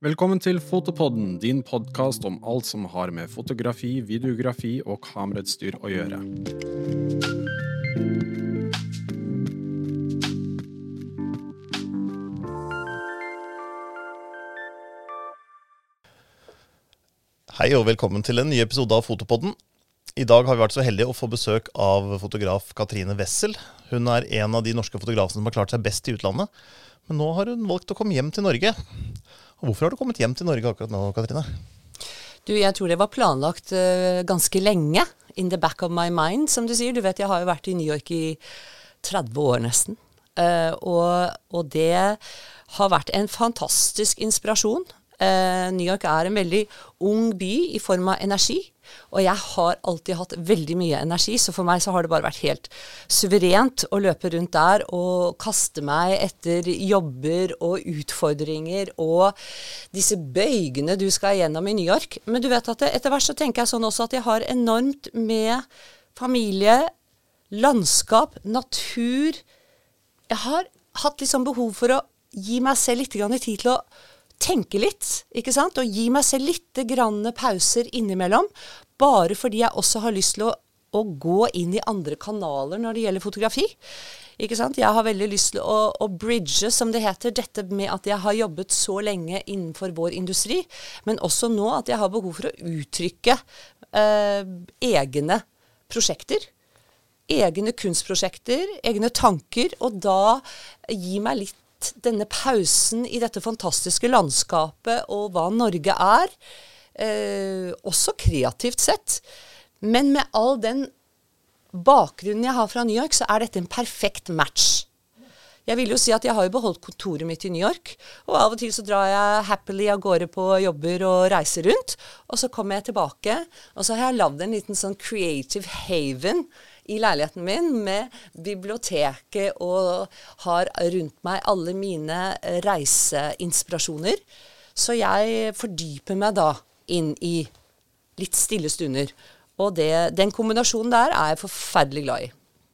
Velkommen til Fotopodden, din podkast om alt som har med fotografi, videografi og kamerautstyr å gjøre. Hei og velkommen til en ny episode av Fotopodden. I dag har vi vært så heldige å få besøk av fotograf Katrine Wessel. Hun er en av de norske fotografene som har klart seg best i utlandet. Men nå har hun valgt å komme hjem til Norge. Hvorfor har du kommet hjem til Norge akkurat nå, Katrine? Du, jeg tror det var planlagt uh, ganske lenge. In the back of my mind, som du sier. Du vet, jeg har jo vært i New York i 30 år nesten. Uh, og, og, det har vært en fantastisk inspirasjon. Uh, New York er en veldig ung by i form av energi. Og jeg har alltid hatt veldig mye energi, så for meg så har det bare vært helt suverent å løpe rundt der og kaste meg etter jobber og utfordringer og disse bøygene du skal gjennom i New York. Men du vet at etter hvert så tenker jeg sånn også at jeg har enormt med familie, landskap, natur Jeg har hatt liksom behov for å gi meg selv litt tid til å tenke litt, ikke sant? Og gi meg selv litt pauser innimellom. Bare fordi jeg også har lyst til å, å, gå inn i andre kanaler når det gjelder fotografi. Ikke sant? Jeg har veldig lyst til å, å bridge, som det heter, dette med at jeg har jobbet så lenge innenfor vår industri, men også nå at jeg har behov for å uttrykke eh, egne prosjekter egne kunstprosjekter, egne tanker, og da gi meg litt denne pausen i dette fantastiske landskapet og hva Norge er, eh, også kreativt sett. Men med all den bakgrunnen jeg har fra New York, så er dette en perfekt match. Jeg vil jo si at jeg har jo beholdt kontoret mitt i New York, og av og til så drar jeg happily av gårde på jobber og reiser rundt. Og så kommer jeg tilbake, og så har jeg lagd en liten sånn creative haven i leiligheten min med biblioteket og har rundt meg alle mine reiseinspirasjoner. Så jeg fordyper meg da inn i litt stille stunder. Og det, den kombinasjonen der er jeg forferdelig glad i.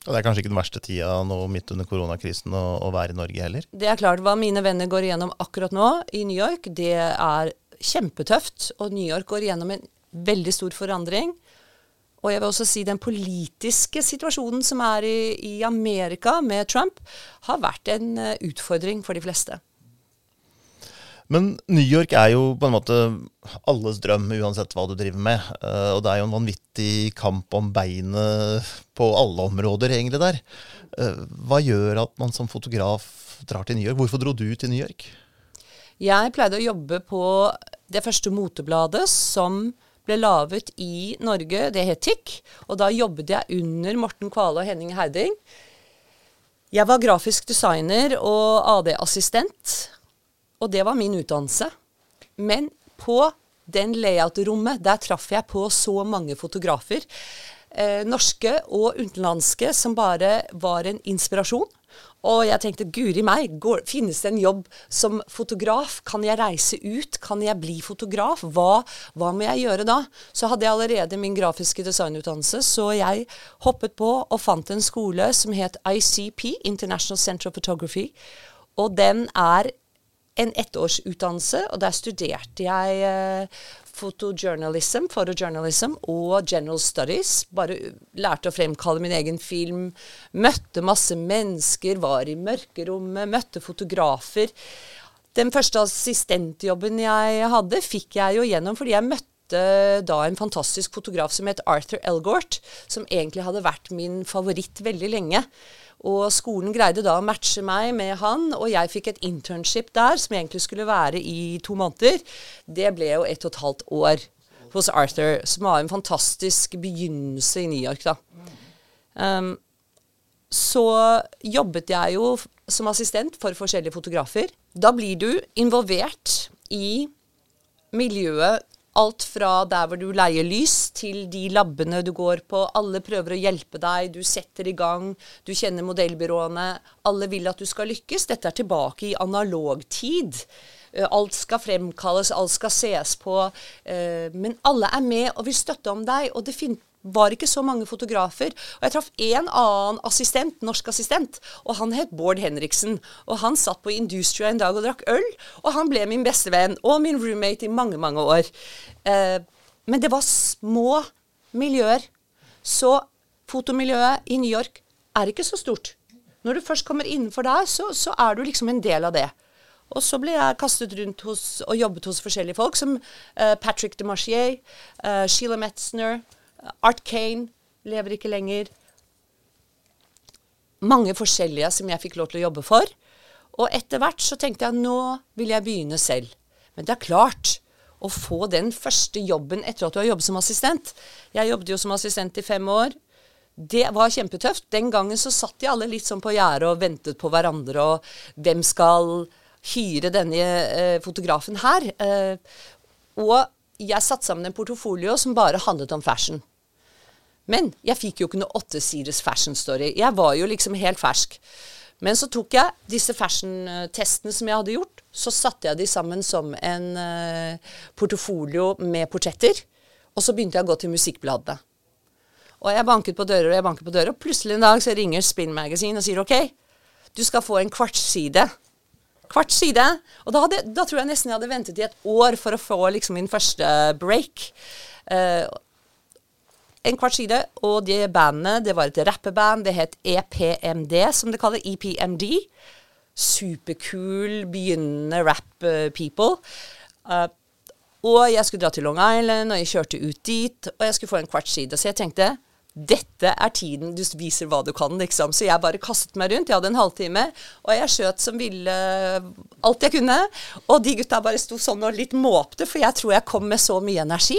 Og Det er kanskje ikke den verste tida nå midt under koronakrisen å, å være i Norge heller? Det er klart. Hva mine venner går igjennom akkurat nå i New York, det er kjempetøft. Og New York går igjennom en veldig stor forandring. Og jeg vil også si den politiske situasjonen som er i, i Amerika med Trump, har vært en uh, utfordring for de fleste. Men New York er jo på en måte alles drøm, uansett hva du driver med. Uh, og det er jo en vanvittig kamp om beinet på alle områder, egentlig, der. Uh, hva gjør at man som fotograf drar til New York? Hvorfor dro du til New York? Jeg pleide å jobbe på det første motebladet som ble laget i Norge. Det het TIK. Og da jobbet jeg under Morten Kvale og Henning Heiding. Jeg var grafisk designer og AD-assistent, og det var min utdannelse. Men på den layout-rommet, der traff jeg på så mange fotografer. Eh, norske og utenlandske som bare var en inspirasjon. Og jeg tenkte guri meg, går, finnes det en jobb som fotograf? Kan jeg reise ut? Kan jeg bli fotograf? Hva, hva må jeg gjøre da? Så hadde jeg allerede min grafiske designutdannelse, så jeg hoppet på og fant en skole som het ICP, International Center of Photography. Og den er en ettårsutdannelse, og der studerte jeg eh, photojournalism, photojournalism og general studies. Bare lærte å fremkalle min egen film. Møtte masse mennesker, var i mørkerommet, møtte fotografer. Den første assistentjobben jeg hadde, fikk jeg jo gjennom fordi jeg møtte da en fantastisk fotograf som het Arthur Elgort, som egentlig hadde vært min favoritt veldig lenge. Og skolen greide da å matche meg med han, og jeg fikk et internship der som egentlig skulle være i to måneder. Det ble jo ett og et halvt år hos Arthur, som var en fantastisk begynnelse i New York, da. Um, så jobbet jeg jo som assistent for forskjellige fotografer. Da blir du involvert i miljøet Alt fra der hvor du leier lys, til de labbene du går på. Alle prøver å hjelpe deg, du setter i gang, du kjenner modellbyråene. Alle vil at du skal lykkes. Dette er tilbake i analogtid. Eh, alt skal fremkalles, alt skal ses på. Eh, men alle er med og vil støtte om deg. Og det var ikke så mange fotografer. Og jeg traff en annen assistent, norsk assistent, og han het Bård Henriksen. Og han satt på Industria en dag og drakk øl, og han ble min bestevenn og min roommate i mange, mange år. Eh, men det var små miljøer. Så fotomiljøet i New York er ikke så stort. Når du først kommer innenfor der, så, så er du liksom en del av det. Og så ble jeg kastet rundt hos, og jobbet hos forskjellige folk, som uh, Patrick DeMarchier, uh, Sheila Metzner, Art Kane lever ikke lenger. Mange forskjellige som jeg fikk lov til å jobbe for. Og etter hvert så tenkte jeg nå vil jeg begynne selv. Men det er klart, å få den første jobben etter at du har jobbet som assistent Jeg jobbet jo som assistent i fem år. Det var kjempetøft. Den gangen så satt de alle litt sånn på gjerdet og ventet på hverandre, og hvem skal hyre denne eh, fotografen her. Eh, og jeg satte sammen en portofolio som bare handlet om fashion. Men jeg fikk jo ikke noe åttesiders fashion story. Jeg var jo liksom helt fersk. Men så tok jeg disse fashion-testene som jeg hadde gjort, så satte jeg de sammen som en uh, portofolio med portretter. Og så begynte jeg å gå til musikkbladene. Og jeg banket på dører og jeg banket på dører, og plutselig en dag så ringer Spin Magazine og sier OK, du skal få en kvartsside Kvart side. Og da, hadde, da, tror jeg nesten jeg hadde ventet i et år for å få liksom min første break. Uh, en kvart side, og det bandet det var et rappeband. Det het EPMD, som det kaller. EPMD. Superkul, begynnende rap-people. Uh, og jeg skulle dra til Long Island, og jeg kjørte ut dit, og jeg skulle få en kvart side. Så jeg tenkte dette er tiden du viser hva du kan, liksom. Så jeg bare kastet meg rundt. Jeg hadde en halvtime, og jeg skjøt som ville alt jeg kunne. Og de gutta bare sto sånn og litt måpte, for jeg tror jeg kom med så mye energi.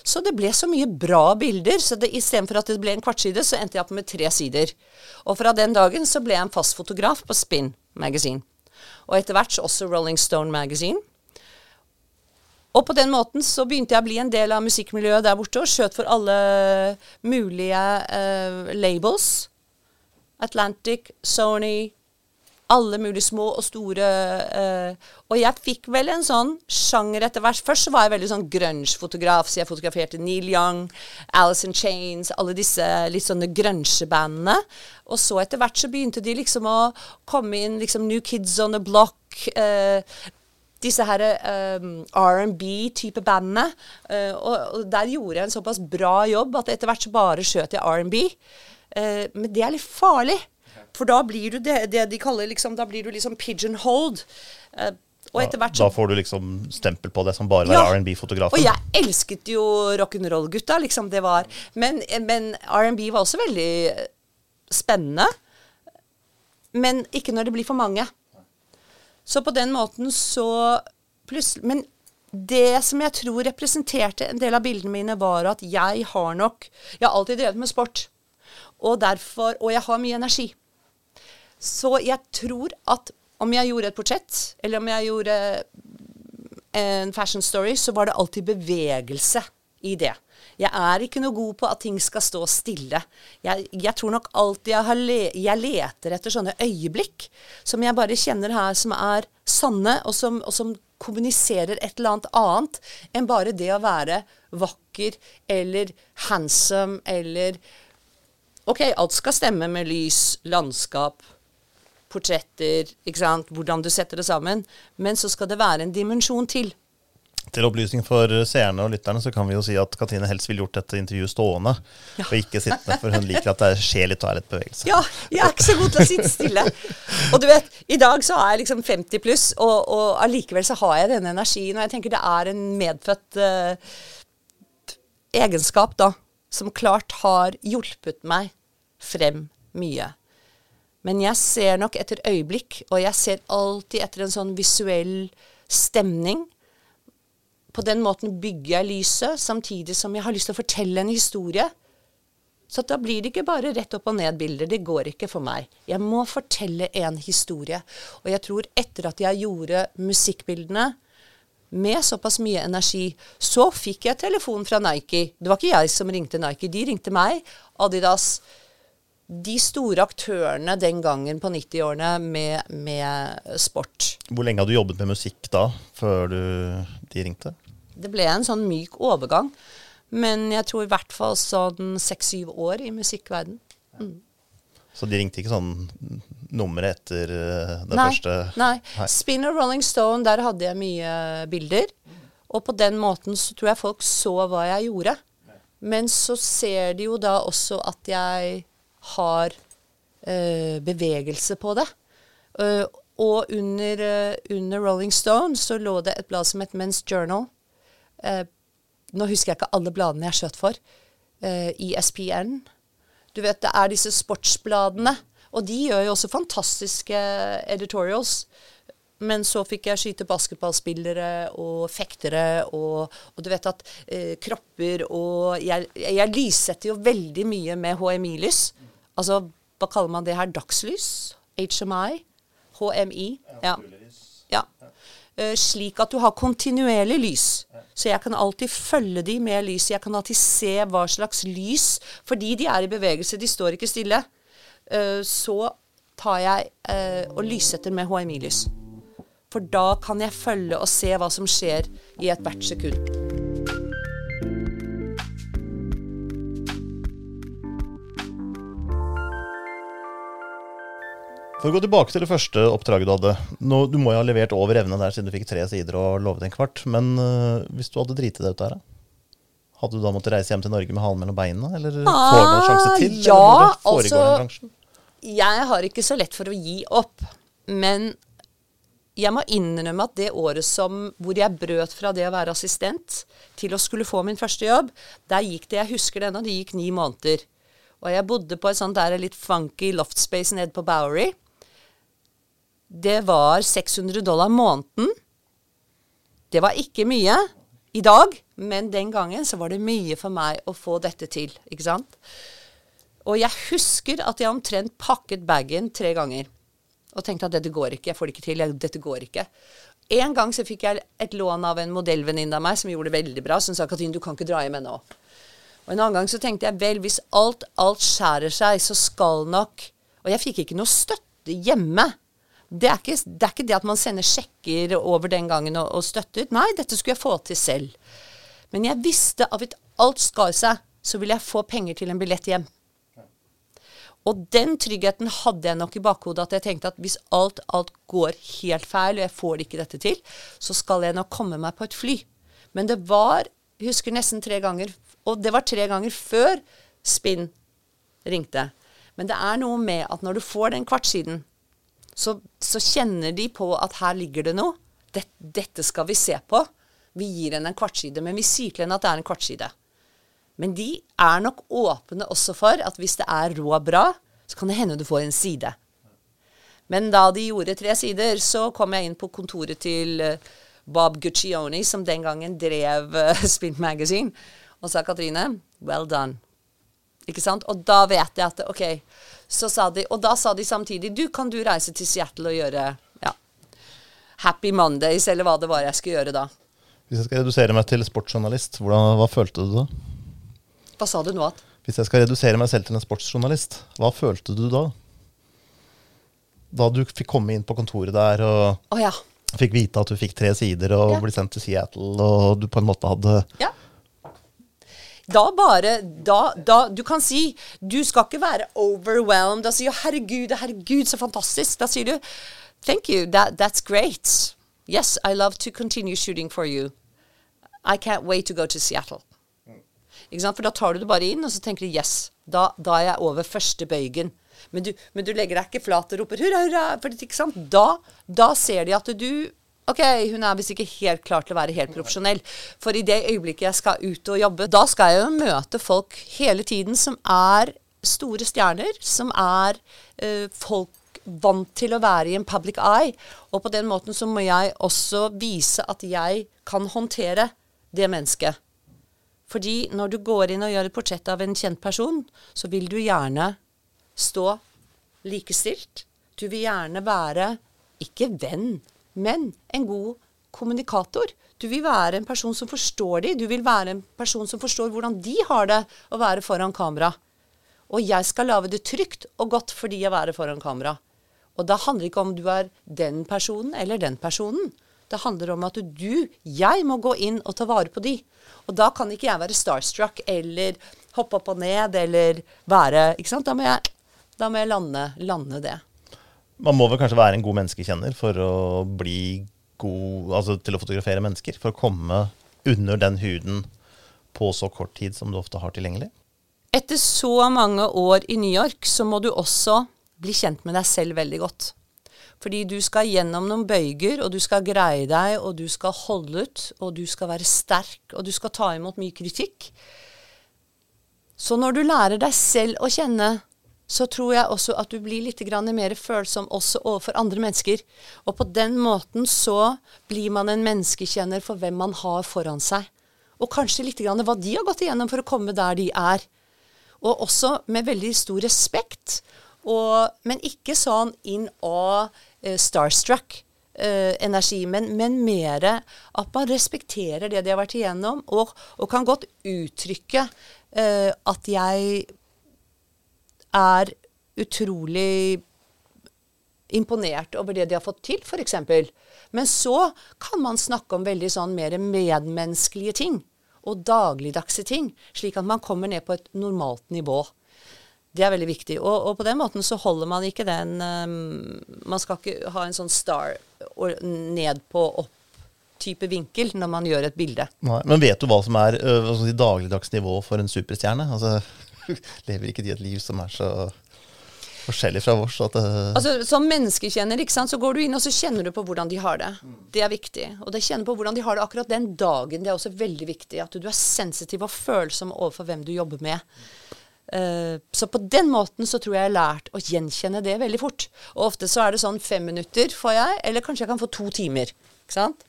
Så det ble så mye bra bilder. Så det, istedenfor at det ble en kvartside, så endte jeg opp med tre sider. Og fra den dagen så ble jeg en fast fotograf på Spin Magazine. Og etter hvert også Rolling Stone Magazine. Og på den måten så begynte jeg å bli en del av musikkmiljøet der borte og skjøt for alle mulige uh, labels. Atlantic, Sony, alle mulige små og store. Uh, og jeg fikk vel en sånn sjanger etter hvert. Først så var jeg veldig sånn grunge-fotograf, så jeg fotograferte Neil Young, Alice in Chains, alle disse litt sånne grunge-bandene. Og så etter hvert så begynte de liksom å komme inn, liksom New Kids on the Block. Uh, disse her um, R&B-type bandene. Uh, og, og, der gjorde jeg en såpass bra jobb at etter hvert så bare skjøt jeg R&B. Uh, men det er litt farlig. For da blir du det, det de kaller liksom Da blir du liksom pigeonholed. Uh, hvert så, Da får du liksom stempel på det som bare ja, R&B-fotografen. Og jeg elsket jo rock'n'roll-gutta, liksom. Det var Men, men R&B var også veldig spennende. Men ikke når det blir for mange. Så på den måten så plutselig Men det som jeg tror representerte en del av bildene mine, var at jeg har nok Jeg har alltid drevet med sport. Og derfor Og jeg har mye energi. Så jeg tror at om jeg gjorde et portrett, eller om jeg gjorde en fashion story, så var det alltid bevegelse i det. Jeg er ikke noe god på at ting skal stå stille. Jeg, jeg tror nok alltid jeg, le, jeg, leter etter sånne øyeblikk som jeg bare kjenner her, som er sanne, og som, og som kommuniserer et eller annet annet enn bare det å være vakker eller handsome eller OK, alt skal stemme med lys, landskap, portretter, ikke sant, hvordan du setter det sammen, men så skal det være en dimensjon til. Til opplysning for seerne og lytterne så kan vi jo si at Katrine helst ville gjort dette intervjuet stående, ja. og ikke sittende, for hun liker at det skjer litt og er litt bevegelse. Ja, jeg er ikke så god til å sitte stille. Og du vet, i dag så er jeg liksom 50 pluss, og, og allikevel så har jeg denne energien, og jeg tenker det er en medfødt uh, egenskap, da, som klart har hjulpet meg frem mye. Men jeg ser nok etter øyeblikk, og jeg ser alltid etter en sånn visuell stemning på den måten bygger jeg lyset, samtidig som jeg har lyst til å fortelle en historie. Så da blir det ikke bare rett opp og ned-bilder. Det går ikke for meg. Jeg må fortelle en historie. Og jeg tror etter at jeg gjorde musikkbildene med såpass mye energi, så fikk jeg telefon fra Nike. Det var ikke jeg som ringte Nike, de ringte meg. Adidas. De store aktørene den gangen på 90-årene med, med, sport. Hvor lenge hadde du jobbet med musikk da, før du, de ringte? Det ble en sånn myk overgang. Men jeg tror i hvert fall sånn seks-syv år i musikkverden. Så de ringte ikke sånn nummeret etter det Nei, første nei. Nei. Spin og Rolling Stone, der hadde jeg mye bilder. Og på den måten så tror jeg folk så hva jeg gjorde. Men så ser de jo da også at jeg har øh, bevegelse på det. Uh, og under, uh, under Rolling Stone så lå det et blad som het Men's Journal. Eh, nå husker jeg ikke alle bladene jeg skjøt for. Eh, ESPN. Du vet, det er disse sportsbladene. Og de gjør jo også fantastiske editorials. Men så fikk jeg skyte basketballspillere og fektere og, og du vet at eh, kropper og jeg, jeg lyssetter jo veldig mye med HMI-lys. Altså, hva kaller man det her? Dagslys? HMI? HMI? Ja. ja. Eh, slik at du har kontinuerlig lys. Så jeg kan alltid følge de med lyset. Jeg kan alltid se hva slags lys, fordi de er i bevegelse, de står ikke stille. Eh, så tar jeg eh, og lyssetter med HMI-lys. For da kan jeg følge og se hva som skjer i ethvert sekund. For å gå tilbake til det første oppdraget du hadde. Nå, du må jo ha levert over evne der siden du fikk tre sider og lovet en kvart. Men øh, hvis du hadde driti deg ut der. Hadde du da måttet reise hjem til Norge med halen mellom beina? Eller får du noen sjanse til? ja, altså- Jeg har ikke så lett for å gi opp, men jeg må innrømme at det året som, hvor jeg brøt fra det å være assistent til å skulle få min første jobb, der gikk det, jeg husker det ennå, det gikk ni måneder. Og jeg bodde på et sånt der litt funky loftspace nede på Bowery. Det var 600 dollar måneden. Det var ikke mye i dag, men den gangen så var det mye for meg å få dette til, ikke sant? Og jeg husker at jeg omtrent pakket bagen tre ganger. Og tenkte at dette går ikke, jeg får det ikke til, dette går ikke. En gang så fikk jeg et lån av en modellvenninne av meg som gjorde det veldig bra. Som sa Katrin, du kan ikke dra hjem ennå. Og en annen gang så tenkte jeg vel, hvis alt, alt skjærer seg, så skal nok Og jeg fikk ikke noe støtte hjemme. Det er, ikke, det er ikke det at man sender sjekker over den gangen og, og støtter. Nei, dette skulle jeg få til selv. Men jeg visste at hvis alt skar seg, så ville jeg få penger til en billett hjem. Og den tryggheten hadde jeg nok i bakhodet, at jeg tenkte at hvis alt, alt går helt feil, og jeg får ikke dette til, så skal jeg nok komme meg på et fly. Men det var, jeg husker nesten tre ganger, og det var tre ganger før Spinn ringte. Men det er noe med at når du får den kvartsiden, så, så kjenner de på at her ligger det noe. Dette, dette skal vi se på. Vi gir henne en kvartside, men vi sier til henne at det er en kvartside. Men de er nok åpne også for at hvis det er rå bra, så kan det hende du får en side. Men da de gjorde tre sider, så kom jeg inn på kontoret til eh, Bob Guccione, som den gangen drev uh, Spin Magazine, og sa Katrine, well done. Ikke sant? Og da vet jeg at OK. Så sa de, og da sa de samtidig du, kan du reise til Seattle og gjøre ja, Happy Mondays, eller hva det var jeg skulle gjøre da. Hvis jeg skal redusere meg til sportsjournalist, hvordan, hva følte du da? Hva sa du nå? at? Hvis jeg skal redusere meg selv til en sportsjournalist, hva følte du da? Da du fikk komme inn på kontoret der og oh, ja. fikk vite at du fikk tre sider og Ja. ble sendt til Seattle, og du på en måte hadde Ja. Da bare da, da Du kan si Du skal ikke være overwhelmed. Sier du 'herregud, herregud, så fantastisk'. Da sier du 'thank you, that, that's great'. Yes, I love to continue shooting for you. I can't wait to go to Seattle. Ikke sant? For da tar du det bare inn, og så tenker du 'yes'. Da, da er jeg over første bøygen. Men du, men du legger deg ikke flat og roper 'hurra, hurra'. For det, ikke sant? Da, da ser de at du Ok, hun er visst ikke helt klar til å være helt profesjonell. For i det øyeblikket jeg skal ut og jobbe, da skal jeg jo møte folk hele tiden som er store stjerner, som er uh, folk vant til å være i en public eye. Og på den måten så må jeg også vise at jeg kan håndtere det mennesket. Fordi når du går inn og gjør et portrett av en kjent person, så vil du gjerne stå likestilt. Du vil gjerne være ikke venn, men en god kommunikator. Du vil være en person som forstår de. Du vil være en person som forstår hvordan de har det å være foran kamera. Og jeg skal lage det trygt og godt for de å være foran kamera. Og da handler det ikke om du er den personen eller den personen. Det handler om at du, jeg, må gå inn og ta vare på de. Og da kan ikke jeg være starstruck eller hoppe opp og ned eller være Ikke sant? Da må jeg, da må jeg lande, lande det. Man må vel kanskje være en god menneskekjenner for å bli god Altså til å fotografere mennesker? For å komme under den huden på så kort tid som du ofte har tilgjengelig? Etter så mange år i New York, så må du også bli kjent med deg selv veldig godt. Fordi du skal gjennom noen bøyger, og du skal greie deg, og du skal holde ut, og du skal være sterk, og du skal ta imot mye kritikk. Så når du lærer deg selv å kjenne, så tror jeg også at du blir litt mer følsom også overfor andre mennesker. Og på den måten så blir man en menneskekjenner for hvem man har foran seg. Og kanskje litt hva de har gått igjennom for å komme der de er. Og også med veldig stor respekt. Og, men ikke sånn in og uh, starstruck. Uh, energi, men, men mer at man respekterer det de har vært igjennom, og, og kan godt uttrykke uh, at jeg er utrolig imponert over det de har fått til, f.eks. Men så kan man snakke om veldig sånn mer medmenneskelige ting og dagligdagse ting, slik at man kommer ned på et normalt nivå. Det er veldig viktig. Og, og på den måten så holder man ikke den um, Man skal ikke ha en sånn star ned på opp-type vinkel når man gjør et bilde. Nei, men vet du hva som er uh, dagligdags nivå for en superstjerne? Altså, lever ikke de et liv som er så forskjellig fra vårt? At det altså, som menneskekjenner ikke sant, så går du inn og så kjenner du på hvordan de har det. Det er viktig. Og det kjenner på hvordan de har det akkurat den dagen. Det er også veldig viktig. At du er sensitiv og følsom overfor hvem du jobber med. Uh, så på den måten så tror jeg jeg har lært å gjenkjenne det veldig fort. Og ofte så er det sånn fem minutter får jeg, eller kanskje jeg kan få to timer. Ikke sant?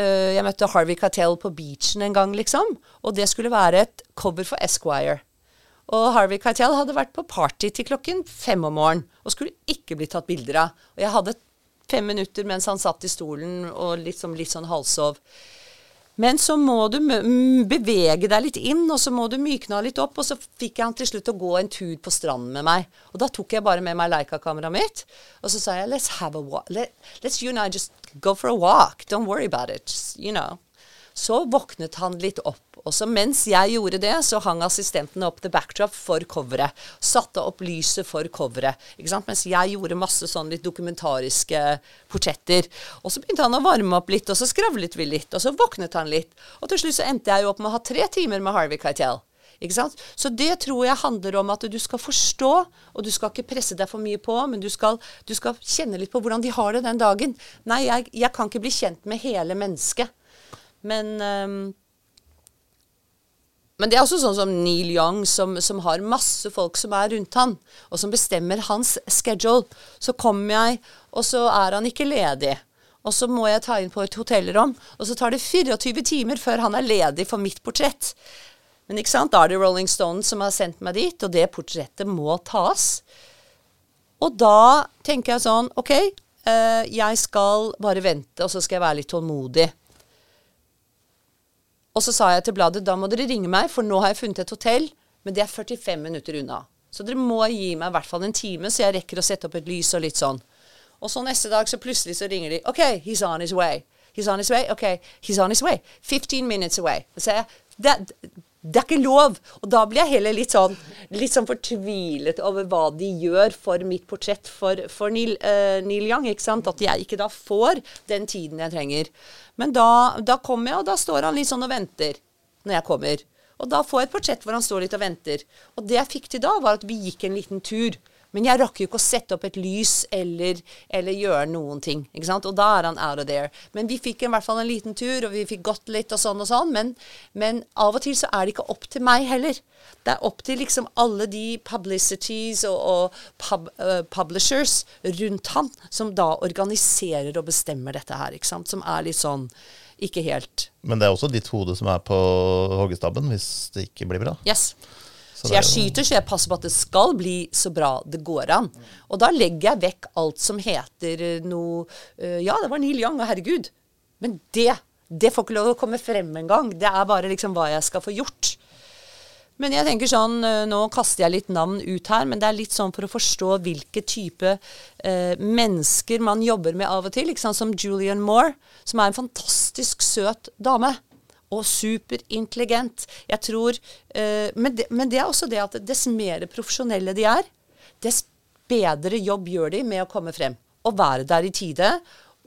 Uh, jeg møtte Harvey Cattell på beachen en gang, liksom. Og det skulle være et cover for Esquire. Og Harvey Keitel hadde vært på party til klokken fem om morgenen og skulle ikke bli tatt bilder av. Og jeg hadde fem minutter mens han satt i stolen og liksom litt sånn halvsov. Men så må du bevege deg litt inn, og så må du mykne av litt opp. Og så fikk jeg han til slutt å gå en tur på stranden med meg. Og da tok jeg bare med meg Leica-kameraet mitt. Og så sa jeg let's have a walk. Let, let's you and I just go for a walk. Don't worry about it. You know. Så våknet han litt opp. Og så mens jeg gjorde det, så hang assistenten opp the backdrop for coveret. Satte opp lyset for coveret. Ikke sant? Mens jeg gjorde masse sånn litt dokumentariske portretter. Og så begynte han å varme opp litt, og så skravlet vi litt, og så våknet han litt. Og til slutt så endte jeg jo opp med å ha tre timer med Harvey Keitel. Ikke sant? Så det tror jeg handler om at du skal forstå, og du skal ikke presse deg for mye på, men du skal, du skal kjenne litt på hvordan de har det den dagen. Nei, jeg, jeg kan ikke bli kjent med hele mennesket. Men um, men det er også sånn som Neil Young, som, som, har masse folk som er rundt han, og som bestemmer hans schedule. Så kommer jeg, og så er han ikke ledig. Og så må jeg ta inn på et hotellrom, og så tar det 24 timer før han er ledig for mitt portrett. Men ikke sant, da er det Rolling Stone som har sendt meg dit, og det portrettet må tas. Og da tenker jeg sånn OK, uh, jeg skal bare vente, og så skal jeg være litt tålmodig. Og så sa jeg til bladet da må dere ringe meg, for nå har jeg funnet et hotell, men det er 45 minutter unna. Så dere må gi meg i hvert fall en time, så jeg rekker å sette opp et lys og litt sånn. Og så neste dag så plutselig så ringer de. OK, he's on his way. He's on his way. OK, he's on his way. 15 minutes away. Så jeg det, er ikke lov. Og da blir jeg heller litt sånn, litt sånn fortvilet over hva de gjør for mitt portrett for, for Neil, uh, Neil, Young. ikke sant? At jeg ikke da får den tiden jeg trenger. Men da, da kommer jeg, og da står han litt sånn og venter når jeg kommer. Og da får jeg et portrett hvor han står litt og venter. Og det jeg fikk til da, var at vi gikk en liten tur. Men jeg rakk jo ikke å sette opp et lys eller, eller, gjøre noen ting. ikke sant? Og da er han out of there. Men vi fikk i hvert fall en liten tur, og vi fikk gått litt og sånn og sånn. Men, men av og til så er det ikke opp til meg heller. Det er opp til liksom alle de publicities og, og pub, uh, publishers rundt han, som da organiserer og bestemmer dette her. ikke sant? Som er litt sånn ikke helt Men det er også ditt hode som er på hoggestabben hvis det ikke blir bra? Yes. Så, jeg skyter så jeg passer på at det skal bli så bra det går an. Og da legger jeg vekk alt som heter eh, noe uh, Ja, det var Neil Young, og herregud. Men det, det får ikke lov å komme frem engang. Det er bare liksom hva jeg skal få gjort. Men jeg tenker sånn, eh, nå kaster jeg litt navn ut her, men det er litt sånn for å forstå hvilke type eh, mennesker man jobber med av og til. Som Julian Moore, som er en fantastisk søt dame. Og superintelligent. Jeg tror eh, men, det, men, det, er også det at dess mer profesjonelle de er, dess bedre jobb gjør de med å komme frem. Og være der i tide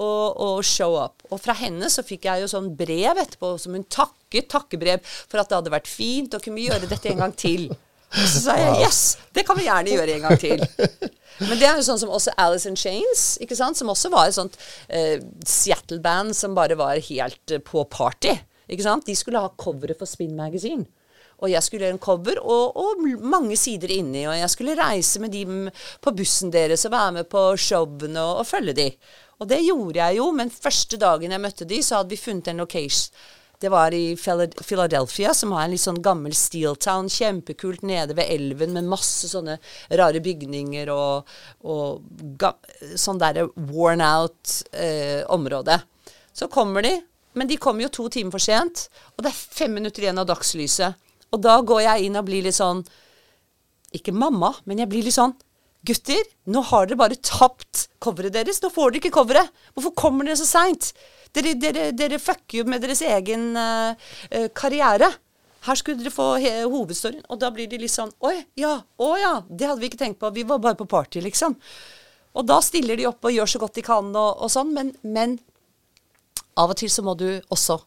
og, og, show up. Og fra henne så fikk jeg jo sånn brev etterpå som hun takket, takkebrev, for at det hadde vært fint, og kunne gjøre dette en gang til. Og så sa jeg yes, det kan vi gjerne gjøre en gang til. Men det er jo sånn som også Alice in Chains, ikke sant? som også var et sånt uh, Seattle-band som bare var helt uh, på party. Ikke sant? De skulle ha coveret for Spin Magazine. Og jeg skulle gjøre en cover og, og, mange sider inni. Og jeg skulle reise med dem på bussen deres og være med på showene og, og følge dem. Og det gjorde jeg jo, men første dagen jeg møtte de, så hadde vi funnet en location. Det var i Philadelphia, som har en litt sånn gammel steel town. Kjempekult nede ved elven med masse sånne rare bygninger og, og sånn derre worn out eh, område. Så kommer de, men de kommer jo to timer for sent, og det er fem minutter igjen av dagslyset. Og da går jeg inn og blir litt sånn Ikke mamma, men jeg blir litt sånn Gutter, nå har dere bare tapt coveret deres. Nå får dere ikke coveret. Hvorfor kommer dere så seint? Dere, dere, dere, fucker jo med deres egen uh, karriere. Her skulle dere få hovedstoryen. Og da blir de litt sånn Oi, ja. Å ja. Det hadde vi ikke tenkt på. Vi var bare på party, liksom. Og da stiller de opp og gjør så godt de kan og, og sånn, men, men av og til så må du også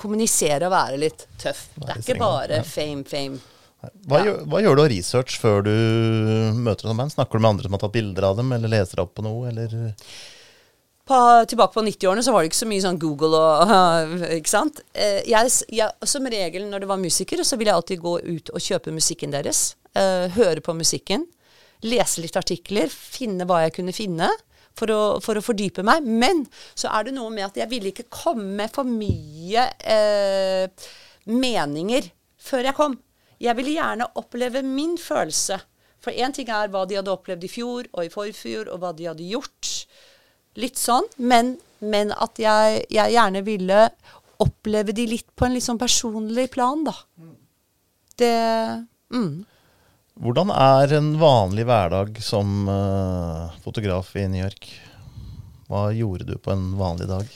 kommunisere og være litt tøff. Det er ikke bare fame, fame. Hva, ja. gjør, hva, gjør, du av research før du møter noen band? Snakker du med andre som har tatt bilder av dem, eller leser opp på noe, eller? På, tilbake på 90-årene så var det ikke så mye sånn Google og Ikke sant? Eh, jeg, jeg, som regel når det var musikere, så ville jeg alltid gå ut og kjøpe musikken deres. Uh, høre på musikken. Lese litt artikler. Finne hva jeg kunne finne. For å, for å, fordype meg. Men så er det noe med at jeg ville ikke komme med for mye eh, meninger før jeg kom. Jeg ville gjerne oppleve min følelse. For én ting er hva de hadde opplevd i fjor og i forfjor, og hva de hadde gjort. Litt sånn. Men, men at jeg, jeg, gjerne ville oppleve de litt på en litt sånn personlig plan, da. Det mm. Hvordan er en vanlig hverdag som uh, fotograf i New York? Hva gjorde du på en vanlig dag?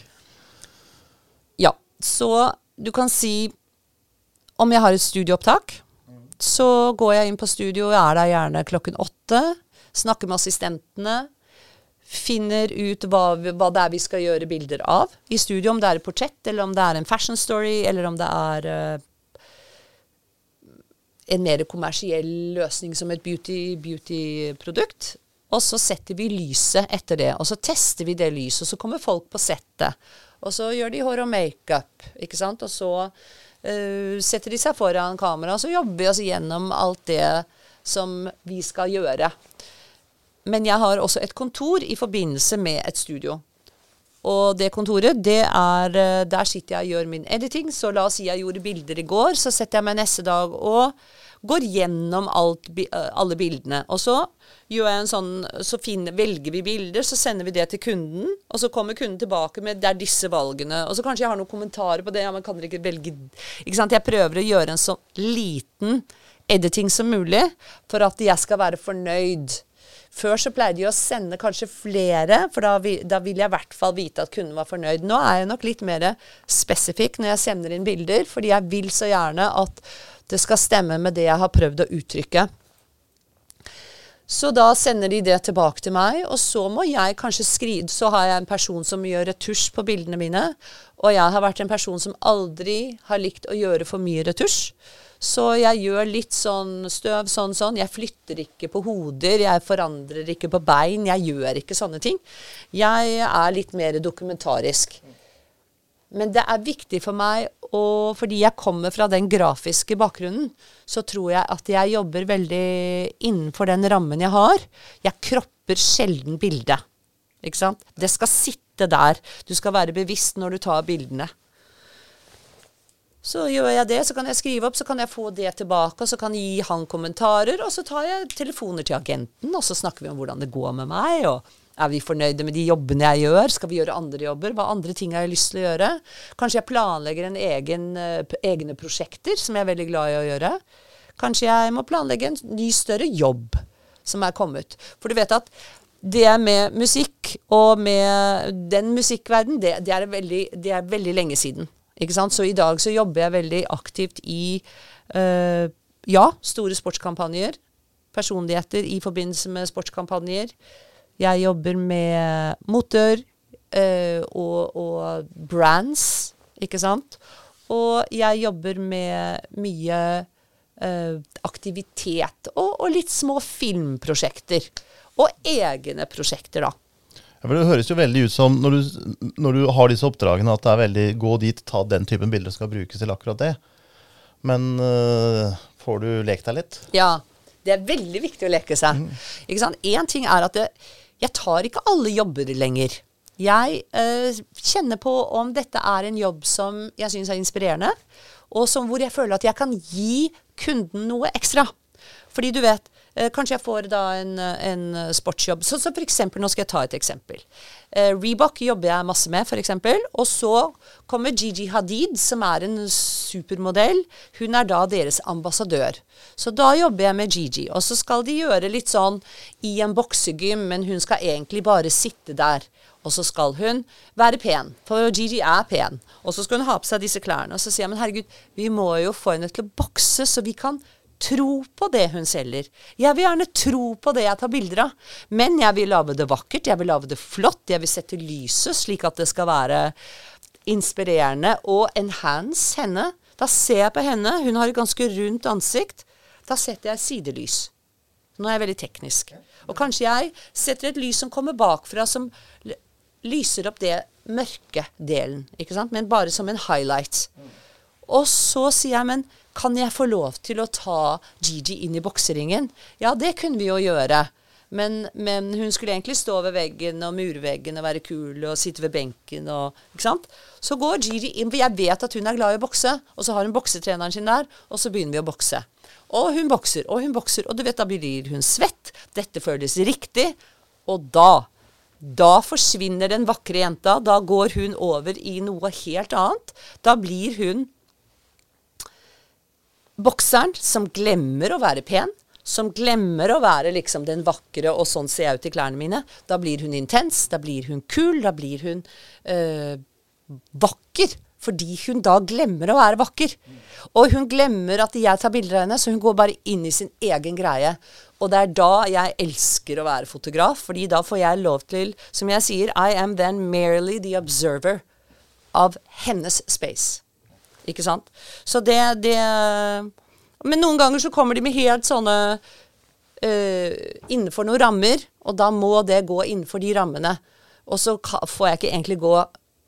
Ja, så du kan si om jeg har et studieopptak, så går jeg inn på studio, og er der gjerne klokken åtte. Snakker med assistentene. Finner ut hva, hva, det er vi skal gjøre bilder av i studio. Om det er et portrett, eller om det er en fashion story, eller om det er uh, en mer kommersiell løsning som et beauty-produkt. Beauty og så setter vi lyset etter det, og så tester vi det lyset. Og så kommer folk på settet, og så gjør de hår og makeup, ikke. Og så uh, setter de seg foran kamera, og så jobber vi oss gjennom alt det som vi skal gjøre. Men jeg har også et kontor i forbindelse med et studio. Og det kontoret, det er eh, Der sitter jeg og gjør min editing. Så la oss si jeg gjorde bilder i går, så setter jeg meg neste dag og går gjennom alt, eh, alle bildene. Og så gjør jeg en sånn, så finner, velger vi bilder, så sender vi det til kunden. Og så kommer kunden tilbake med 'det er disse valgene'. Og så kanskje jeg har noen kommentarer på det. ja, men kan dere ikke velge Ikke sant. Jeg prøver å gjøre en så liten editing som mulig for at jeg skal være fornøyd. Før så pleide jeg å sende kanskje flere, for da, vi, da vil jeg i hvert fall vite at kunden var fornøyd. Nå er jeg nok litt mer spesifikk når jeg sender inn bilder, fordi jeg vil så gjerne at det skal stemme med det jeg har prøvd å uttrykke. Så da sender de det tilbake til meg, og så må jeg kanskje skrive Så har jeg en person som gjør retusj på bildene mine, og jeg har vært en person som aldri har likt å gjøre for mye retusj. Så jeg gjør litt sånn støv, sånn, sånn. Jeg flytter ikke på hoder, jeg forandrer ikke på bein. Jeg gjør ikke sånne ting. Jeg er litt mer dokumentarisk. Men det er viktig for meg, og fordi jeg kommer fra den grafiske bakgrunnen, så tror jeg at jeg jobber veldig innenfor den rammen jeg har. Jeg kropper sjelden bildet. Ikke sant? Det skal sitte der. Du skal være bevisst når du tar bildene. Så gjør jeg det, så kan jeg skrive opp, så kan jeg få det tilbake, og så kan jeg gi han kommentarer, og så tar jeg telefoner til agenten, og så snakker vi om hvordan det går med meg, og Er vi fornøyde med de jobbene jeg gjør? Skal vi gjøre andre jobber? Hva andre ting har jeg lyst til å gjøre? Kanskje jeg planlegger en egen, uh, egne prosjekter, som jeg er veldig glad i å gjøre. Kanskje jeg må planlegge en ny, større jobb som er kommet. For du vet at det med musikk og med den musikkverdenen, det, det, det er veldig lenge siden. Ikke sant? Så i dag så jobber jeg veldig aktivt i uh, ja, store sportskampanjer. Personligheter i forbindelse med sportskampanjer. Jeg jobber med motor uh, og, og, brands, ikke sant. Og jeg jobber med mye uh, aktivitet og, og, litt små filmprosjekter. Og egne prosjekter, da. Ja, for Det høres jo veldig ut som, når du, når du har disse oppdragene, at det er veldig gå dit, ta den typen bilder som skal brukes til akkurat det. Men øh, får du lekt deg litt? Ja. Det er veldig viktig å leke seg. Mm. Ikke sant? Én ting er at det, jeg tar ikke alle jobber lenger. Jeg øh, kjenner på om dette er en jobb som jeg syns er inspirerende, og som, hvor jeg føler at jeg kan gi kunden noe ekstra. Fordi du vet, kanskje jeg får da en, en sportsjobb. Så, så for eksempel, nå skal jeg ta et eksempel. Eh, Reebok jobber jeg masse med, f.eks. Og så kommer Gigi Hadid, som er en supermodell. Hun er da deres ambassadør. Så da jobber jeg med Gigi. Og så skal de gjøre litt sånn i en boksegym, men hun skal egentlig bare sitte der. Og så skal hun være pen, for Gigi er pen. Og så skal hun ha på seg disse klærne. Og så sier jeg men herregud, vi må jo få henne til å bokse, så vi kan tro på det hun selger. Jeg vil gjerne tro på det jeg tar bilder av. Men jeg vil lage det vakkert, jeg vil lage det flott, jeg vil sette lyset slik at det skal være inspirerende og enhance henne. Da ser jeg på henne, hun har et ganske rundt ansikt. Da setter jeg sidelys. Nå er jeg veldig teknisk. Og kanskje jeg setter et lys som kommer bakfra, som lyser opp det mørke delen, ikke sant? men bare som en highlight. Og så sier jeg, men kan jeg få lov til å ta Gigi inn i bokseringen? Ja, det kunne vi jo gjøre. Men, men, hun skulle egentlig stå ved veggen og murveggen og være kul og sitte ved benken og Ikke sant? Så går Gigi inn, for jeg vet at hun er glad i å bokse, og så har hun boksetreneren sin der, og så begynner vi å bokse. Og hun bokser, og hun bokser, og du vet, da blir hun svett. Dette føles riktig. Og da da forsvinner den vakre jenta. Da går hun over i noe helt annet. Da blir hun bokseren som glemmer å være pen, som glemmer å være liksom den vakre, og sånn ser jeg ut i klærne mine. Da blir hun intens, da blir hun kul, da blir hun øh, vakker. Fordi hun da glemmer å være vakker. Og hun glemmer at jeg tar bilder av henne, så hun går bare inn i sin egen greie. Og det er da jeg elsker å være fotograf, fordi da får jeg lov til, som jeg sier, I am then merely the observer av hennes space. Ikke sant? Så det, det Men noen ganger så kommer de med helt sånne uh, Innenfor noen rammer, og da må det gå innenfor de rammene. Og så får jeg ikke egentlig gå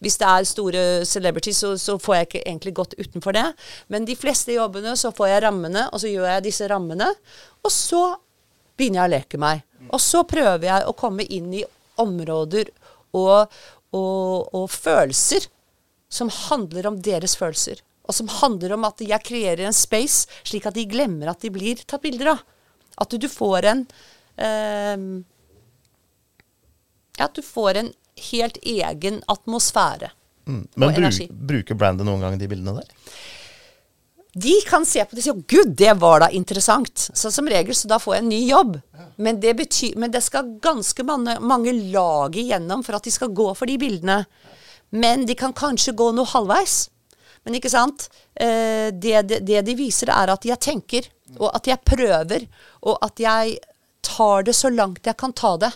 hvis det er store celebrities, så, så, får jeg ikke egentlig gått utenfor det. Men de fleste jobbene så får jeg rammene, og så gjør jeg disse rammene. Og så begynner jeg å leke meg. Og så prøver jeg å komme inn i områder og, og, og følelser som handler om deres følelser. Og som handler om at jeg kreerer en space slik at de glemmer at de blir tatt bilder av. At du får en eh, At du får en helt egen atmosfære. Mm. Men bruk, bruker brandet noen gang de bildene der? De kan se på det og si 'Å, gud, det var da interessant'. Så som regel, så da får jeg en ny jobb. Men det, betyr, men det skal ganske mange, mange lag igjennom for at de skal gå for de bildene. Men de kan kanskje gå noe halvveis. Men ikke sant? Eh, det, det, det, de viser, er at jeg tenker, og at jeg prøver, og at jeg tar det så langt jeg kan ta det.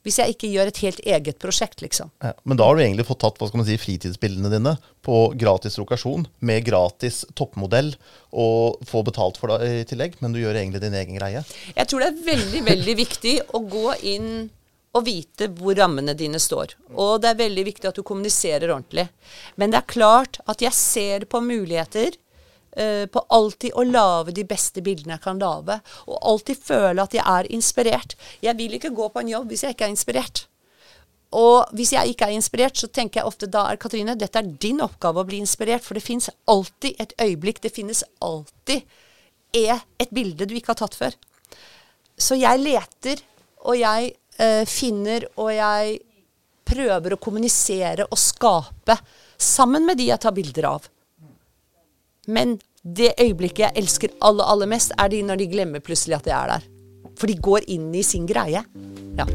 Hvis jeg ikke gjør et helt eget prosjekt, liksom. Ja, men da har du egentlig fått tatt hva skal man si, fritidsbildene dine på gratis lokasjon, med gratis toppmodell, og få betalt for det i tillegg, men du gjør egentlig din egen greie. Jeg tror det er veldig, veldig viktig å gå inn å vite hvor rammene dine står. Og det er veldig viktig at du kommuniserer ordentlig. Men det er klart at jeg ser på muligheter uh, på alltid å lage de beste bildene jeg kan lage. Og alltid føle at jeg er inspirert. Jeg vil ikke gå på en jobb hvis jeg ikke er inspirert. Og hvis jeg ikke er inspirert, så tenker jeg ofte da er Katrine, dette er din oppgave å bli inspirert. For det fins alltid et øyeblikk, det finnes alltid et bilde du ikke har tatt før. Så jeg leter, og jeg eh, finner og jeg prøver å kommunisere og skape sammen med de jeg tar bilder av. Men det øyeblikket jeg elsker aller, aller mest, er de når de glemmer plutselig at jeg er der. For de går inn i sin greie. Ja.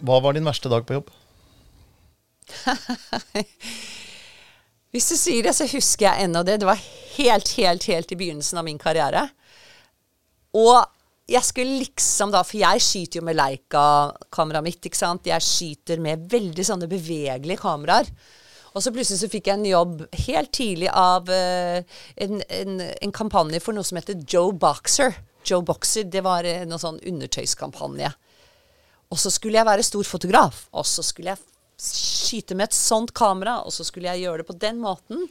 Hva var din verste dag på jobb? Hvis du sier det, så husker jeg ennå det. Det var helt, helt, helt i begynnelsen av min karriere. Og jeg skulle liksom da For jeg skyter jo med Leica-kameraet mitt, ikke sant. Jeg skyter med veldig sånne bevegelige kameraer. Og så plutselig så fikk jeg en jobb helt tidlig av uh, en, en, en, kampanje for noe som heter Joe Boxer. Joe Boxer, det var uh, noe sånn undertøyskampanje. Og så skulle jeg være stor fotograf. Og så skulle jeg skyte med et sånt kamera, og så skulle jeg gjøre det på den måten.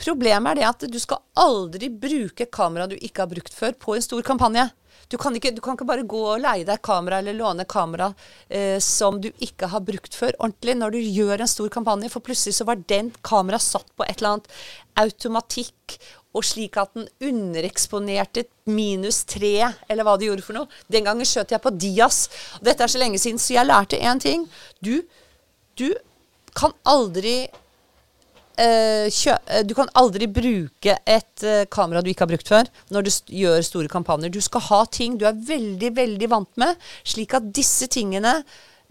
Problemet er det at du skal aldri bruke kamera du ikke har brukt før, på en stor kampanje. Du kan ikke, du kan ikke bare gå og leie deg kamera eller låne kamera eh, som du ikke har brukt før ordentlig når du gjør en stor kampanje, for plutselig så var den kamera satt på et eller annet automatikk og slik at den undereksponerte minus tre, eller hva det gjorde for noe. Den gangen skjøt jeg på Dias. Dette er så lenge siden, så jeg lærte én ting. Du, du kan aldri uh, Du kan aldri bruke et uh, kamera du ikke har brukt før, når du gjør store kampanjer. Du skal ha ting du er veldig, veldig vant med, slik at disse tingene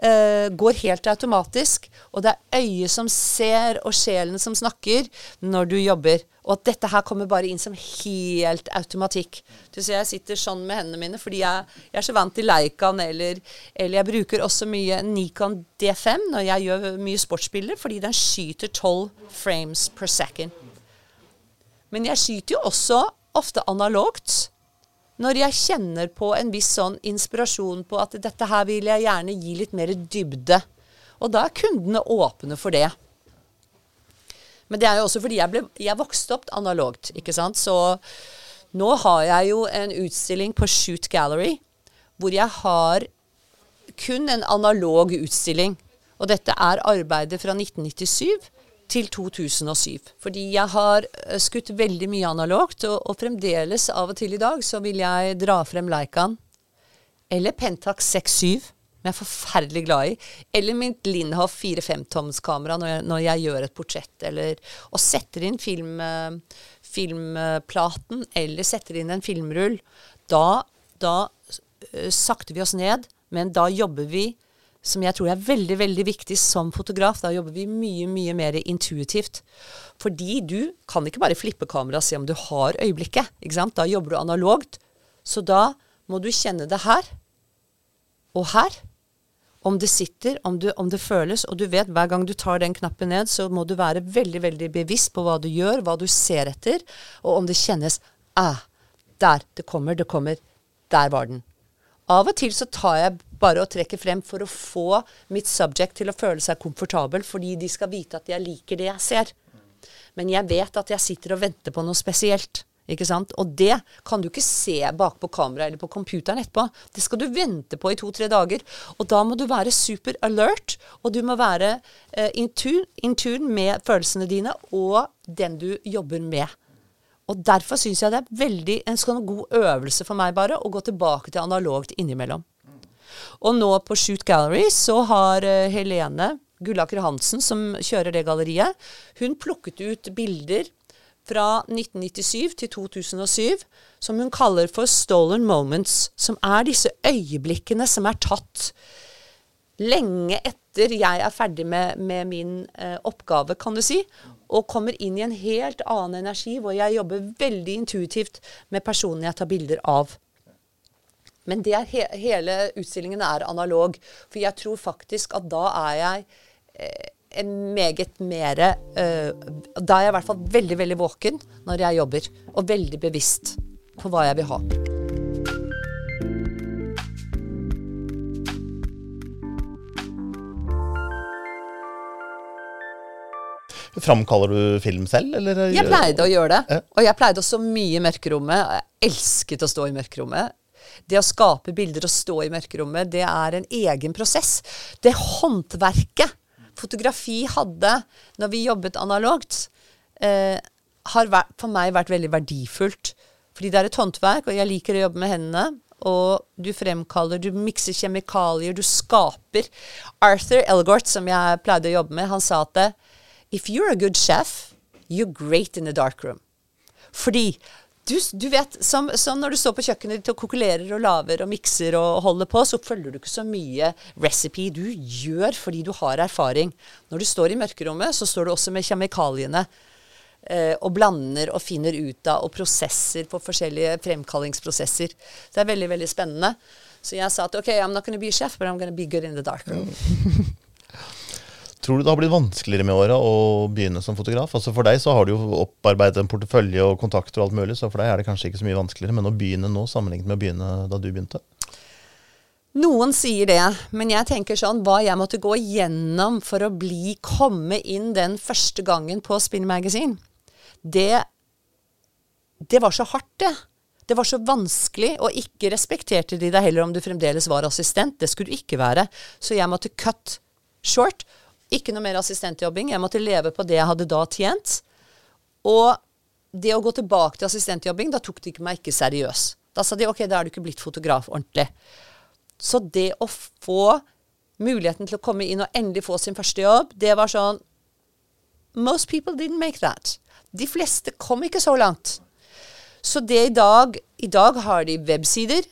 uh, går helt automatisk. Og det er øyet som ser, og sjelen som snakker, når du jobber. Og at dette her kommer bare inn som helt automatikk. Du ser jeg sitter sånn med hendene mine fordi jeg, jeg er så vant til Leicaen, eller, eller, jeg bruker også mye Nikon D5 når jeg gjør mye sportsbilder, fordi den skyter 12 frames per second. Men jeg skyter jo også ofte analogt når jeg kjenner på en viss sånn inspirasjon på at dette her vil jeg gjerne gi litt mer dybde. Og da er kundene åpne for det. Men det er jo også fordi jeg, ble, jeg vokste opp analogt, ikke sant. Så nå har jeg jo en utstilling på Shoot Gallery hvor jeg har kun en analog utstilling. Og dette er arbeidet fra 1997 til 2007. Fordi jeg har eh, skutt veldig mye analogt, og, og, fremdeles av og til i dag så vil jeg dra frem Leicaen. Eller Pentax 6-7, som jeg er forferdelig glad i. Eller mitt Lindhoff 4-5-tomskamera når, når, jeg gjør et portrett. Eller og setter inn film, eh, filmplaten, eller setter inn en filmrull. Da, da uh, sakter vi oss ned, men da jobber vi som jeg tror er veldig veldig viktig som fotograf. Da jobber vi mye mye mer intuitivt. Fordi du kan ikke bare flippe kameraet og se om du har øyeblikket. ikke sant? Da jobber du analogt. Så da må du kjenne det her og her. Om det sitter, om, du, om det føles. Og du vet hver gang du tar den knappen ned, så må du være veldig veldig bevisst på hva du gjør, hva du ser etter, og om det kjennes ah, der. Det kommer, det kommer. Der var den. Av og til så tar jeg bare og trekker frem for å få mitt subject til å føle seg komfortabel, fordi de skal vite at jeg liker det jeg ser. Men jeg vet at jeg sitter og venter på noe spesielt. Ikke sant? Og det kan du ikke se bakpå kameraet eller på computeren etterpå. Det skal du vente på i to-tre dager. Og da må du være super alert, og du må være uh, in, tune, in tune med følelsene dine og den du jobber med. Og derfor syns jeg det er veldig, en sånn god øvelse for meg bare å gå tilbake til analogt innimellom. Og nå på Shoot Gallery så har uh, Helene Gullaker Hansen, som kjører det galleriet, hun plukket ut bilder fra 1997 til 2007 som hun kaller for stolen moments, som er disse øyeblikkene som er tatt lenge etter jeg er ferdig med, med min eh, oppgave, kan du si, og kommer inn i en helt annen energi, hvor jeg jobber veldig intuitivt med personene jeg tar bilder av. Men he hele utstillingen er analog, for jeg tror faktisk at da er jeg eh, meget mer eh, Da er jeg i hvert fall veldig, veldig våken når jeg jobber, og veldig bevisst på hva jeg vil ha. Framkaller du film selv, eller? Jeg pleide å gjøre det. Og jeg pleide også mye i mørkerommet. Jeg elsket å stå i mørkerommet. Det å skape bilder og stå i mørkerommet, det er en egen prosess. Det håndverket fotografi hadde når vi jobbet analogt, eh, har for meg vært veldig verdifullt. Fordi det er et håndverk, og jeg liker å jobbe med hendene. Og du fremkaller, du mikser kjemikalier, du skaper. Arthur Elgort, som jeg pleide å jobbe med, han sa at If you're a good chef, you're great in the dark room. Fordi du, du vet, som, som, når du står på kjøkkenet ditt og kokulerer og lager og mikser og holder på, så følger du ikke så mye recipe. Du gjør fordi du har erfaring. Når du står i mørkerommet, så står du også med kjemikaliene eh, og blander og finner ut av og prosesser på forskjellige fremkallingsprosesser. Det er veldig, veldig spennende. Så jeg sa at OK, I'm not to be chef, but I'm to be good in the dark room. Tror du det har blitt vanskeligere med åra å begynne som fotograf? Altså For deg så har du jo opparbeidet en portefølje og kontakter og alt mulig, så for deg er det kanskje ikke så mye vanskeligere. Men å begynne nå sammenlignet med å begynne da du begynte? Noen sier det, men jeg tenker sånn hva jeg måtte gå igjennom for å bli, komme inn den første gangen på Spin Magazine, det, det var så hardt, det. Det var så vanskelig, og ikke respekterte de deg heller om du fremdeles var assistent. Det skulle du ikke være. Så jeg måtte cut short ikke noe mer assistentjobbing. Jeg måtte leve på det jeg hadde da tjent. Og det å gå tilbake til assistentjobbing, da tok de ikke meg ikke seriøs. Da sa de OK, da er du ikke blitt fotograf ordentlig. Så det å få muligheten til å komme inn og endelig få sin første jobb, det var sånn Most people didn't make that. De fleste kom ikke så langt. Så det i dag I dag har de websider.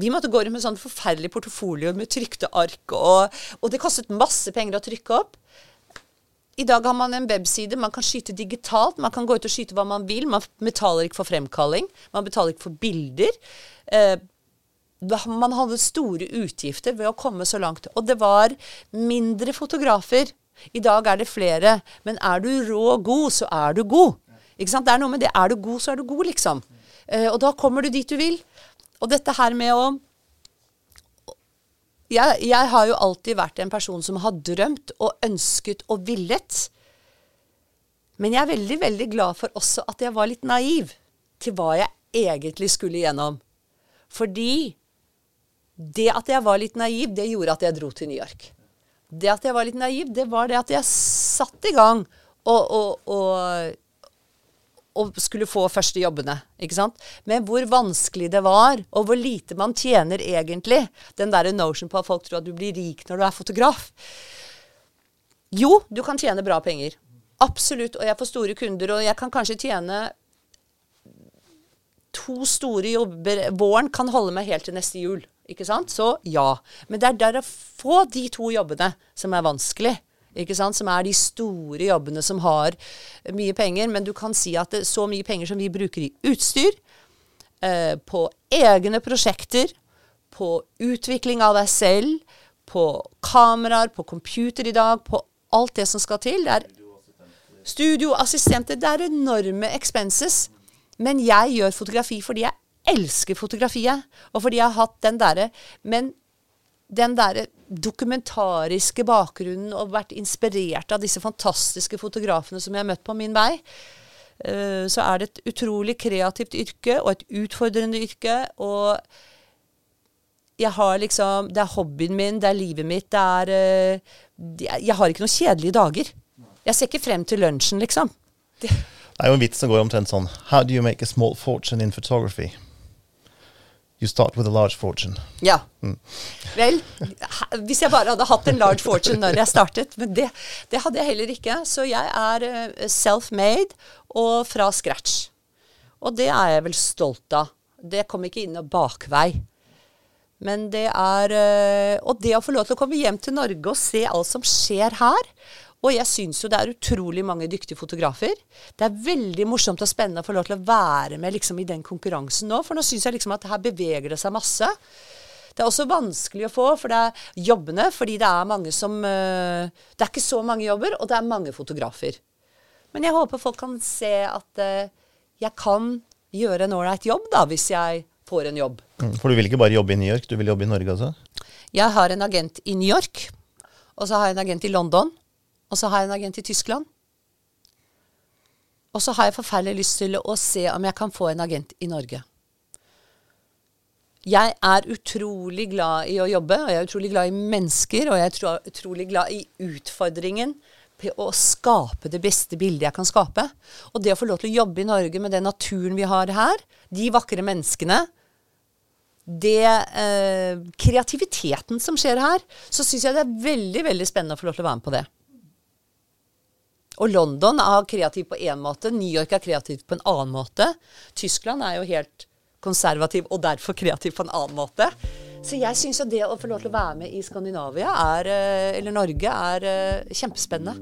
Vi måtte gå rundt med sånn forferdelig portefolio med trykte ark, og, og, det kostet masse penger å trykke opp. I dag har man en webside, man kan skyte digitalt, man kan gå ut og skyte hva man vil. Man betaler ikke for fremkalling, man betaler ikke for bilder. Eh, man hadde store utgifter ved å komme så langt. Og det var mindre fotografer. I dag er det flere. Men er du rå god, så er du god. Ikke sant? Det er noe med det. Er du god, så er du god, liksom. Eh, og da kommer du dit du vil. Og dette her med å jeg, jeg, har jo alltid vært en person som har drømt og ønsket og villet. Men jeg er veldig, veldig glad for også at jeg var litt naiv til hva jeg egentlig skulle igjennom. Fordi det at jeg var litt naiv, det gjorde at jeg dro til New York. Det at jeg var litt naiv, det var det at jeg satte i gang og, og, og og skulle få første jobbene. ikke sant? Men hvor vanskelig det var, og hvor lite man tjener egentlig. Den der notion på at folk tror at du blir rik når du er fotograf. Jo, du kan tjene bra penger. Absolutt. Og jeg får store kunder, og jeg kan kanskje tjene to store jobber. Våren kan holde meg helt til neste jul. Ikke sant? Så ja. Men det er der å få de to jobbene som er vanskelig? Som er de store jobbene som har mye penger. Men du kan si at det, så mye penger som vi bruker i utstyr, eh, på egne prosjekter, på utvikling av deg selv, på kameraer, på computer i dag, på alt det som skal til. Det er studioassistenter. Det er enorme expenses. Men jeg gjør fotografi fordi jeg elsker fotografiet, og fordi jeg har hatt den derre Men den der dokumentariske bakgrunnen og vært inspirert av disse fantastiske fotografene som jeg har møtt på min vei, uh, så er det et utrolig kreativt yrke og et utfordrende yrke. Og jeg har liksom Det er hobbyen min, det er livet mitt, det er uh, Jeg har ikke noen kjedelige dager. Jeg ser ikke frem til lunsjen, liksom. Det er jo en vits som går omtrent sånn How do you make a small fortune in photography? You start with a large fortune. Ja. Mm. Vel, hvis jeg bare hadde hatt en large fortune når jeg startet. Men det, det hadde jeg heller ikke. Så jeg er eh, self-made og fra scratch. Og det er jeg vel stolt av. Det kom ikke inn noen bakvei. Men det er eh, Og det å få lov til å komme hjem til Norge og se alt som skjer her, og jeg syns jo det er utrolig mange dyktige fotografer. Det er veldig morsomt og spennende å få lov til å være med liksom, i den konkurransen nå. For nå syns jeg liksom at her beveger det seg masse. Det er også vanskelig å få for det er jobbene, fordi det er mange som uh, Det er ikke så mange jobber, og det er mange fotografer. Men jeg håper folk kan se at uh, jeg kan gjøre en ålreit jobb, da, hvis jeg får en jobb. Mm, for du vil ikke bare jobbe i New York, du vil jobbe i Norge også? Jeg har en agent i New York, og så har jeg en agent i London. Og så har jeg en agent i Tyskland. Og så har jeg forferdelig lyst til å se om jeg kan få en agent i Norge. Jeg er utrolig glad i å jobbe, og jeg er utrolig glad i mennesker, og jeg er utrolig glad i utfordringen. på å skape det beste bildet jeg kan skape. Og det å få lov til å jobbe i Norge med den naturen vi har her, de vakre menneskene, det eh, kreativiteten som skjer her, så syns jeg det er veldig veldig spennende å få lov til å være med på det. Og London er kreativ på én måte, New York er kreativ på en annen måte. Tyskland er jo helt konservativ og derfor kreativ på en annen måte. Så jeg syns jo det å få lov til å være med i Skandinavia, er, eh, eller Norge, er eh, kjempespennende.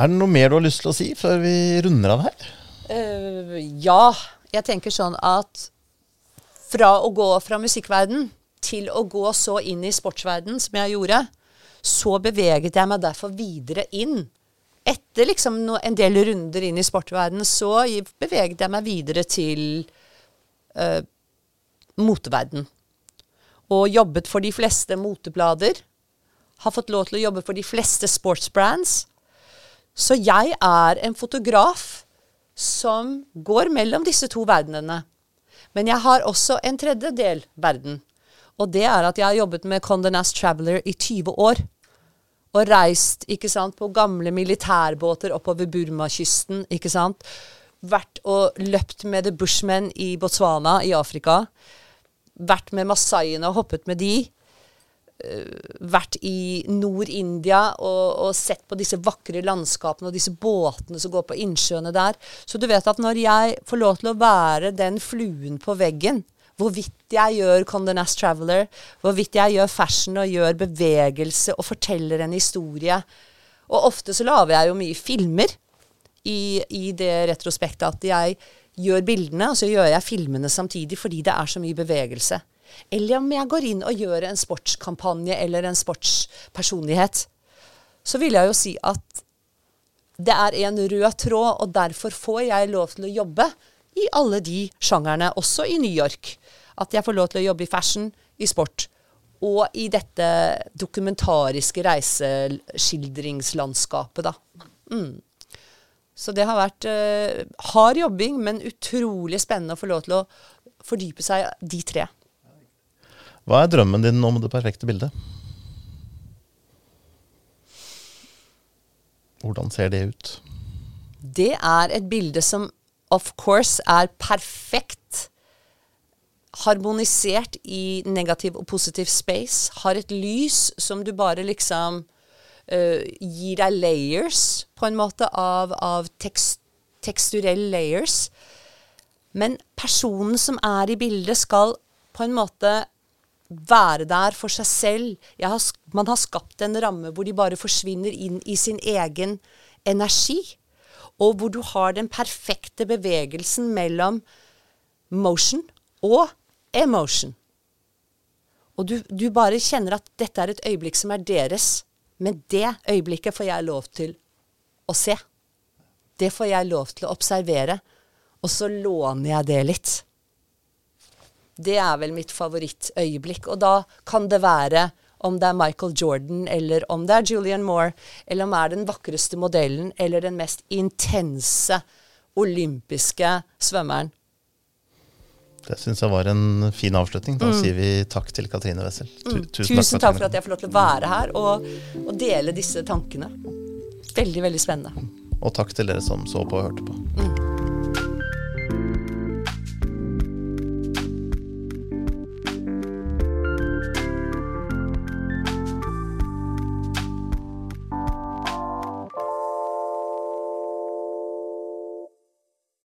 Er det noe mer du har lyst til å si før vi runder av her? Uh, ja. Jeg tenker sånn at fra å gå fra musikkverden til å gå så inn i sportsverden som jeg gjorde, så beveget jeg meg derfor videre inn. Etter liksom en del runder inn i sportverden, så beveget jeg meg videre til uh, moteverden. Og jobbet for de fleste moteblader. Har fått lov til å jobbe for de fleste sportsbrands. Så jeg er en fotograf som går mellom disse to verdenene. Men jeg har også en tredjedel verden. Og det er at jeg har jobbet med Condé Nast Traveler i 20 år. Og reist ikke sant, på gamle militærbåter oppover Burmakysten. ikke sant? Vært og løpt med The Bushmen i Botswana i Afrika. Vært med masaiene og hoppet med de. Eh, vært i Nord-India og, og, sett på disse vakre landskapene og disse båtene som går på innsjøene der. Så du vet at når jeg får lov til å være den fluen på veggen, hvorvidt jeg gjør Condé Nast Traveler, hvorvidt jeg gjør fashion og gjør bevegelse og forteller en historie Og ofte så lager jeg jo mye filmer i, i det retrospektet at jeg gjør bildene, og så gjør jeg filmene samtidig fordi det er så mye bevegelse. Eller om jeg går inn og gjør en sportskampanje eller en sportspersonlighet. Så vil jeg jo si at det er en rød tråd, og derfor får jeg lov til å jobbe i alle de sjangerne, også i New York. At jeg får lov til å jobbe i fashion, i sport og i dette dokumentariske reiseskildringslandskapet, da. Mm. Så det har vært uh, hard jobbing, men utrolig spennende å få lov til å fordype seg de tre. Hva er drømmen din om det perfekte bildet? Hvordan ser det ut? Det er et bilde som of course er perfekt harmonisert i negativ og positiv space. Har et lys som du bare liksom uh, gir deg layers, på en måte, av, av tekst, teksturelle layers. Men personen som er i bildet, skal på en måte være der for seg selv. Har, man har skapt en ramme hvor de bare forsvinner inn i sin egen energi. Og hvor du har den perfekte bevegelsen mellom motion og emotion. Og du, du bare kjenner at dette er et øyeblikk som er deres. Men det øyeblikket får jeg lov til å se. Det får jeg lov til å observere. Og så låner jeg det litt. Det er vel mitt favorittøyeblikk. Og da kan det være om det er Michael Jordan, eller om det er Julian Moore, eller om det er den vakreste modellen, eller den mest intense olympiske svømmeren. Det syns jeg var en fin avslutning. Da mm. sier vi takk til Katrine Wessel. Mm. Tusen, Tusen, takk for at jeg får lov til å være her og, og dele disse tankene. Veldig, veldig spennende. Og takk til dere som så på og hørte på. Mm.